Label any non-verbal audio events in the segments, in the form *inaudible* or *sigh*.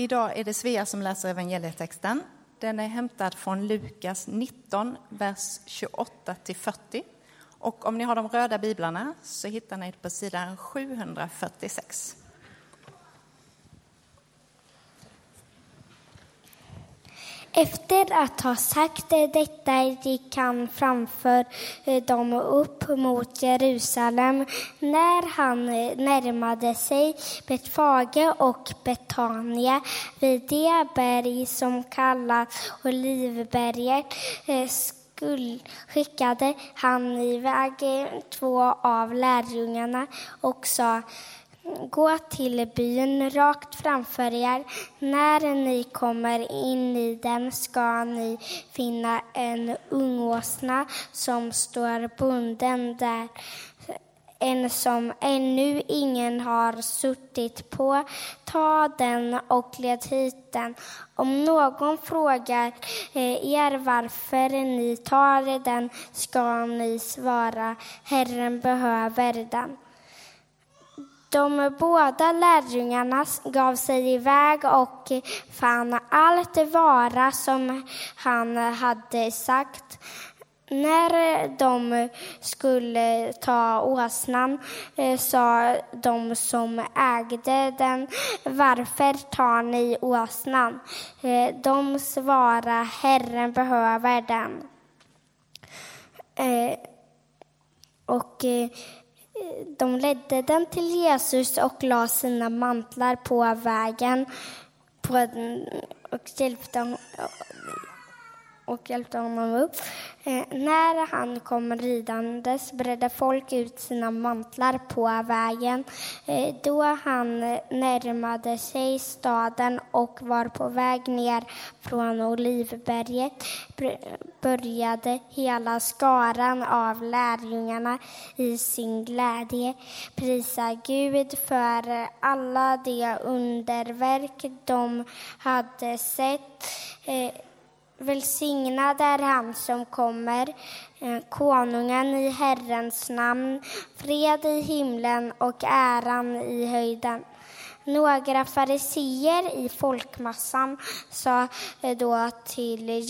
Idag är det Svea som läser evangelietexten. Den är hämtad från Lukas 19, vers 28 till 40. Och om ni har de röda biblarna så hittar ni det på sidan 746. Efter att ha sagt detta gick han framför eh, dem upp mot Jerusalem. När han eh, närmade sig Betfage och Betania vid det berg som kallas Olivberget eh, skickade han iväg två av lärjungarna och sa Gå till byn rakt framför er. När ni kommer in i den ska ni finna en ungåsna som står bunden där en som ännu ingen har suttit på. Ta den och led hit den. Om någon frågar eh, er varför ni tar den ska ni svara Herren behöver den. De båda lärjungarna gav sig iväg och fann allt vara som han hade sagt. När de skulle ta åsnan eh, sa de som ägde den, varför tar ni åsnan? Eh, de svarade, Herren behöver den. Eh, och de ledde den till Jesus och la sina mantlar på vägen på, och hjälpte och hjälpte honom upp. Eh, när han kom ridandes bredde folk ut sina mantlar på vägen. Eh, då han närmade sig staden och var på väg ner från Olivberget började hela skaran av lärjungarna i sin glädje prisa Gud för alla de underverk de hade sett eh, Välsignad är han som kommer, eh, konungen i Herrens namn, fred i himlen och äran i höjden. Några fariseer i folkmassan sa eh, då till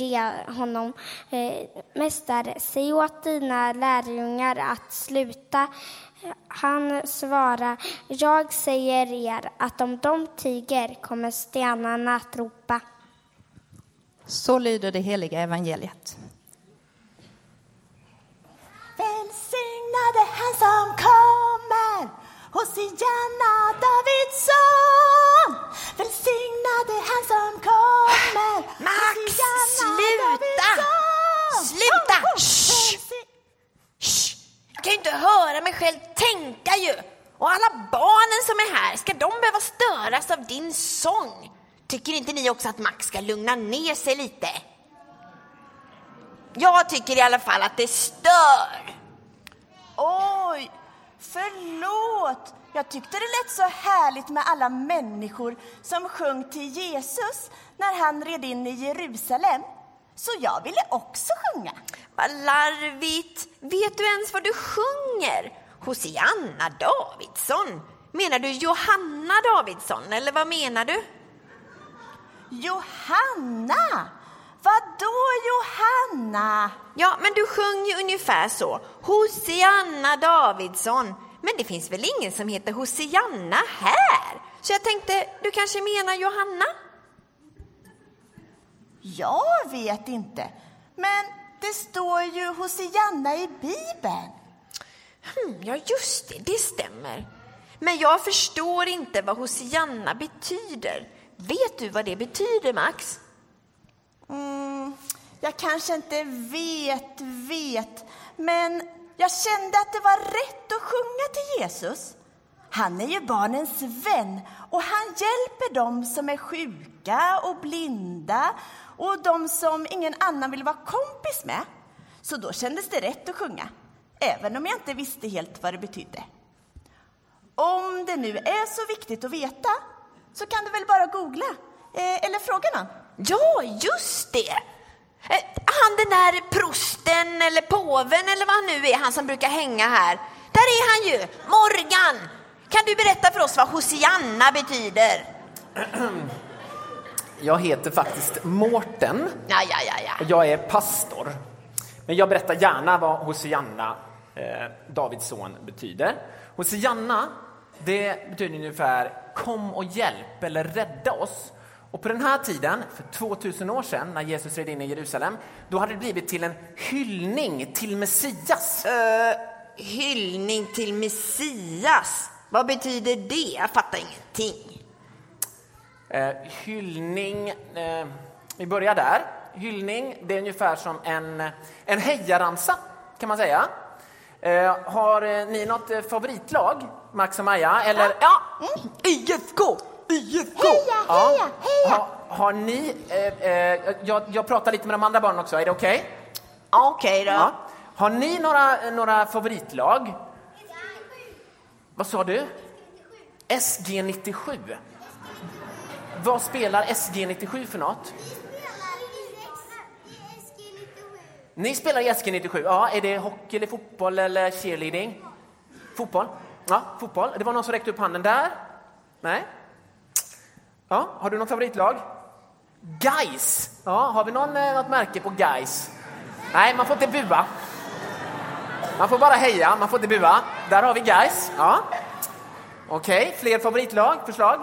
honom, eh, Mästare, säg åt dina lärjungar att sluta. Han svarade, jag säger er att om de tiger kommer stenarna att ropa. Så lyder det heliga evangeliet. Välsignade han som kommer Hosianna Davidsson son Tycker inte ni också att Max ska lugna ner sig lite? Jag tycker i alla fall att det stör. Oj, förlåt. Jag tyckte det lät så härligt med alla människor som sjöng till Jesus när han red in i Jerusalem. Så jag ville också sjunga. Vad larvigt. Vet du ens vad du sjunger? Hosianna Davidsson? Menar du Johanna Davidsson, eller vad menar du? Johanna! Vad då Johanna? Ja, men du sjöng ju ungefär så. Hosianna Davidsson. Men det finns väl ingen som heter Hosianna här? Så jag tänkte, du kanske menar Johanna? Jag vet inte. Men det står ju Hosianna i Bibeln. Hmm, ja, just det, det stämmer. Men jag förstår inte vad Hosianna betyder. Vet du vad det betyder, Max? Mm, jag kanske inte vet, vet, men jag kände att det var rätt att sjunga till Jesus. Han är ju barnens vän och han hjälper dem som är sjuka och blinda och de som ingen annan vill vara kompis med. Så då kändes det rätt att sjunga, även om jag inte visste helt vad det betydde. Om det nu är så viktigt att veta så kan du väl bara googla eh, eller fråga någon. Ja, just det! Eh, han den där prosten eller påven eller vad han nu är, han som brukar hänga här. Där är han ju! Morgan! Kan du berätta för oss vad Hosianna betyder? *clears throat* Jag heter faktiskt Mårten Ja, ja, ja, ja. och jag är pastor. Men jag berättar gärna vad Hosianna, eh, Davids son, betyder. Hosianna, det betyder ungefär kom och hjälp eller rädda oss. Och på den här tiden, för 2000 år sedan, när Jesus red in i Jerusalem, då hade det blivit till en hyllning till Messias. Eh, hyllning till Messias. Vad betyder det? Jag fattar ingenting. Eh, hyllning, eh, vi börjar där. Hyllning, det är ungefär som en, en hejaramsa kan man säga. Eh, har eh, ni något eh, favoritlag, Max och Maja? Eller, ja. IFK! IFK! Heja, heja, heja! Ha, har ni, eh, eh, jag, jag pratar lite med de andra barnen också, är det okej? Okej då. Ja. Har ni några, några favoritlag? Vad sa du? SG97. Vad spelar SG97 för något? Ni spelar i SK97. Ja, är det hockey eller fotboll eller cheerleading? Fotboll? Ja, fotboll. Det var någon som räckte upp handen där. Nej? Ja, har du något favoritlag? Guys. Ja, har vi någon, eh, något märke på Guys? Nej, man får inte bua. Man får bara heja, man får inte bua. Där har vi Guys. Ja. Okej, fler favoritlag, förslag?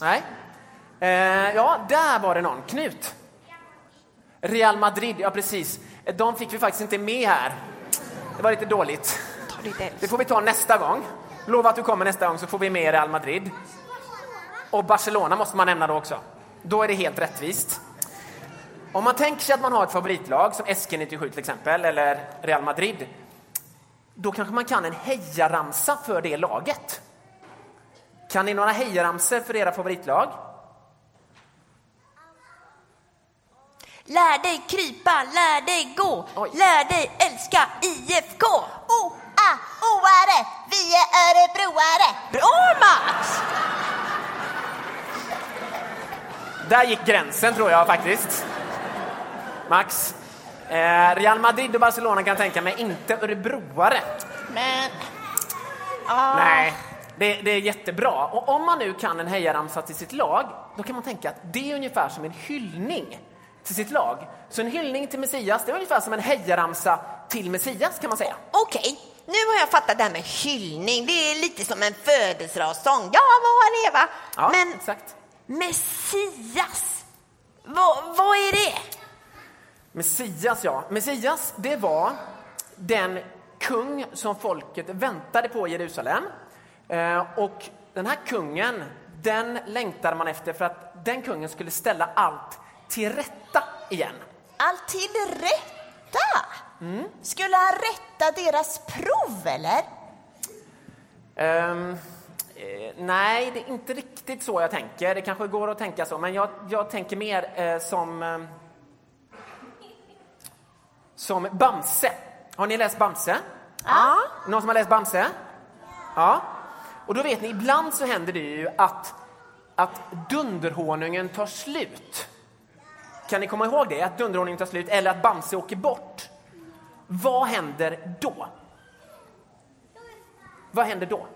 Nej. Eh, ja, där var det någon. Knut. Real Madrid, ja precis. De fick vi faktiskt inte med här. Det var lite dåligt. Det får vi ta nästa gång. Lova att du kommer nästa gång så får vi med Real Madrid. Och Barcelona måste man nämna då också. Då är det helt rättvist. Om man tänker sig att man har ett favoritlag som SG97 till exempel, eller Real Madrid. Då kanske man kan en hejaramsa för det laget. Kan ni några hejaramsor för era favoritlag? Lär dig krypa, lär dig gå, Oj. lär dig älska IFK. O-A, oare, vi är örebroare. Bra Max! Där gick gränsen tror jag faktiskt. Max. Eh, Real Madrid och Barcelona kan tänka mig, inte örebroare. Men, Nej, det, det är jättebra. Och om man nu kan en hejaramsa till sitt lag, då kan man tänka att det är ungefär som en hyllning till sitt lag. Så en hyllning till Messias, det är ungefär som en hejaramsa till Messias kan man säga. Okej, nu har jag fattat det här med hyllning. Det är lite som en födelsedagssång. Ja, må han leva. Ja, Men exakt. Messias, vad, vad är det? Messias, ja. Messias, det var den kung som folket väntade på i Jerusalem. Eh, och den här kungen, den längtade man efter för att den kungen skulle ställa allt till rätta igen. allt till rätta. Skulle han rätta deras prov, eller? Ehm, eh, nej, det är inte riktigt så jag tänker. Det kanske går att tänka så, men jag, jag tänker mer eh, som... Eh, som Bamse. Har ni läst Bamse? Ja. Någon som har läst Bamse? Ja. Och då vet ni, ibland så händer det ju att, att dunderhonungen tar slut. Kan ni komma ihåg det? Att dunderhonungen tar slut eller att Bamse åker bort. Vad händer då? Vad händer då?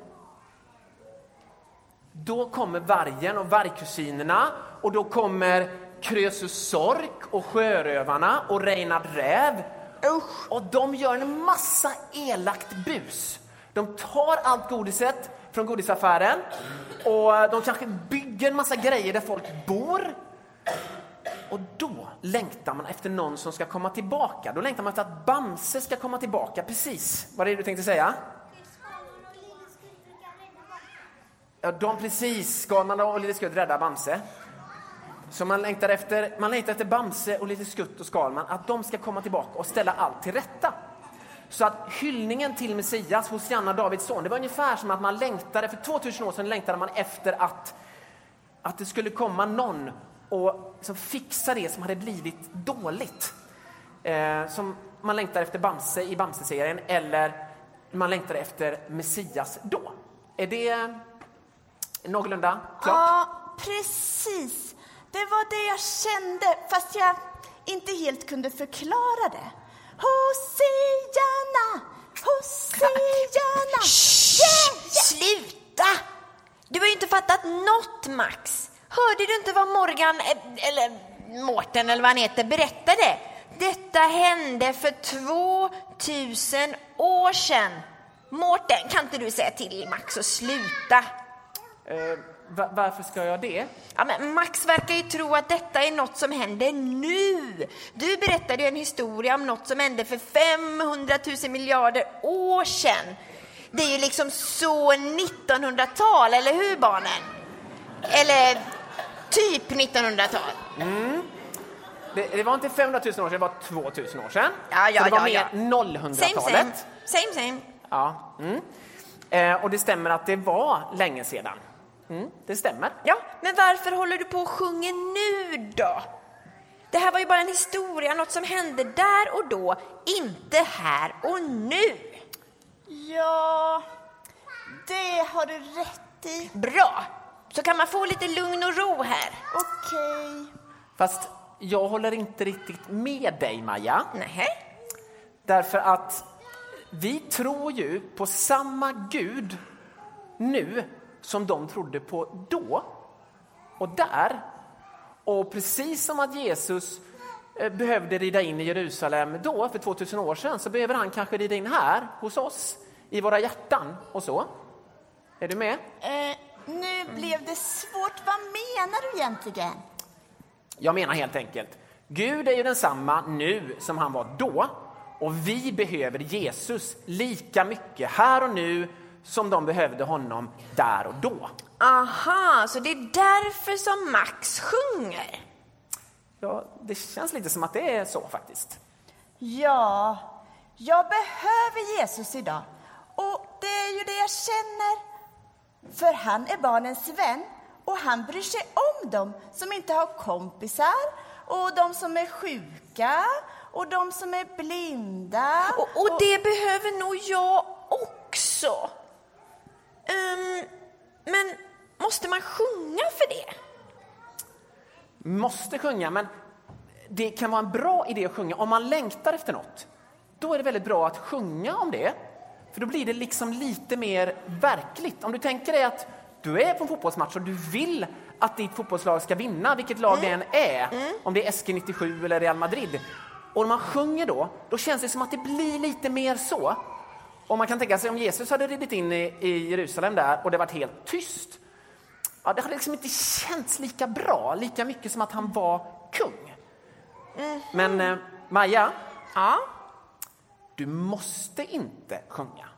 Då kommer vargen och vargkusinerna och då kommer Krösus Sork och Sjörövarna och Reinhard Räv. Och de gör en massa elakt bus. De tar allt godiset från godisaffären och de kanske bygger en massa grejer där folk bor. Och då längtar man efter någon som ska komma tillbaka. Då längtar man efter att Bamse ska komma tillbaka. Precis. Vad är det du tänkte säga? Ja, de precis. Skalman och Lille Skutt räddar Bamse. Så man längtar, efter, man längtar efter Bamse och Lille Skutt och Skalman, att de ska komma tillbaka och ställa allt till rätta. Så att hyllningen till Messias hos Janna Davids son, det var ungefär som att man längtade, för 2000 år sedan längtade man efter att, att det skulle komma någon och liksom fixa det som hade blivit dåligt. Eh, som man längtar efter Bamse i Bamse-serien eller man längtar efter Messias då. Är det någorlunda klart? Ja, precis. Det var det jag kände, fast jag inte helt kunde förklara det. Hosianna, Hosianna. Sluta! Du har ju inte fattat något, Max. Hörde du inte vad Morgan, eh, eller Mårten eller vad han heter, berättade? Detta hände för 2000 år sedan. Mårten, kan inte du säga till Max att sluta? Eh, va- varför ska jag det? Ja, men Max verkar ju tro att detta är något som händer nu. Du berättade ju en historia om något som hände för 500 000 miljarder år sedan. Det är ju liksom så 1900-tal, eller hur barnen? Eller typ 1900-tal. det? Det var inte 500 000 år sedan, det var 2000 år sedan. Ja, ja, Så det var ja, mer ja. Same, 0000-talet. same. Same, same. Ja. Mm. Eh, och det stämmer att det var länge sedan. Mm, det stämmer. Ja, men varför håller du på och sjunger nu då? Det här var ju bara en historia, något som hände där och då, inte här och nu. Ja, det har du rätt i. Bra! Så kan man få lite lugn och ro här. Okej. Fast jag håller inte riktigt med dig, Maja. Nähä? Därför att vi tror ju på samma Gud nu som de trodde på då och där. Och precis som att Jesus eh, behövde rida in i Jerusalem då, för 2000 år sedan, så behöver han kanske rida in här hos oss, i våra hjärtan och så. Är du med? Eh, blev det svårt. Vad menar du egentligen? Jag menar helt enkelt, Gud är ju densamma nu som han var då och vi behöver Jesus lika mycket här och nu som de behövde honom där och då. Aha, så det är därför som Max sjunger? Ja, det känns lite som att det är så faktiskt. Ja, jag behöver Jesus idag. Och det är ju det jag känner. För han är barnens vän och han bryr sig om dem som inte har kompisar och de som är sjuka och de som är blinda. Och, och det behöver nog jag också. Ehm, men måste man sjunga för det? Måste sjunga, men det kan vara en bra idé att sjunga om man längtar efter något. Då är det väldigt bra att sjunga om det, för då blir det liksom lite mer verkligt. Om du tänker dig att du är på en fotbollsmatch och du vill att ditt fotbollslag ska vinna, vilket lag det än är, om det är SG97 eller Real Madrid. Och när man sjunger då, då känns det som att det blir lite mer så. Och man kan tänka sig om Jesus hade ridit in i, i Jerusalem där och det varit helt tyst. Ja, det hade liksom inte känts lika bra, lika mycket som att han var kung. Men eh, Maja, Ja du måste inte sjunga.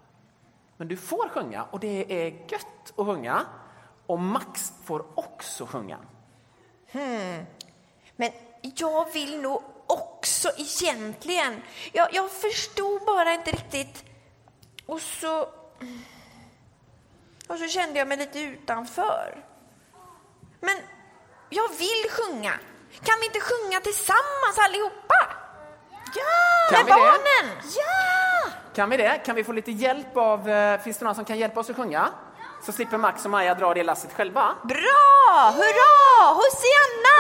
Men du får sjunga och det är gött att sjunga. Och Max får också sjunga. Hmm. Men jag vill nog också egentligen. Jag, jag förstod bara inte riktigt. Och så... Och så kände jag mig lite utanför. Men jag vill sjunga. Kan vi inte sjunga tillsammans allihopa? Ja! Kan Med vi det? barnen! Ja! Kan vi det? Kan vi få lite hjälp av... eh, Finns det någon som kan hjälpa oss att sjunga? Så slipper Max och Maja dra det lasset själva. Bra! Hurra! Hosianna!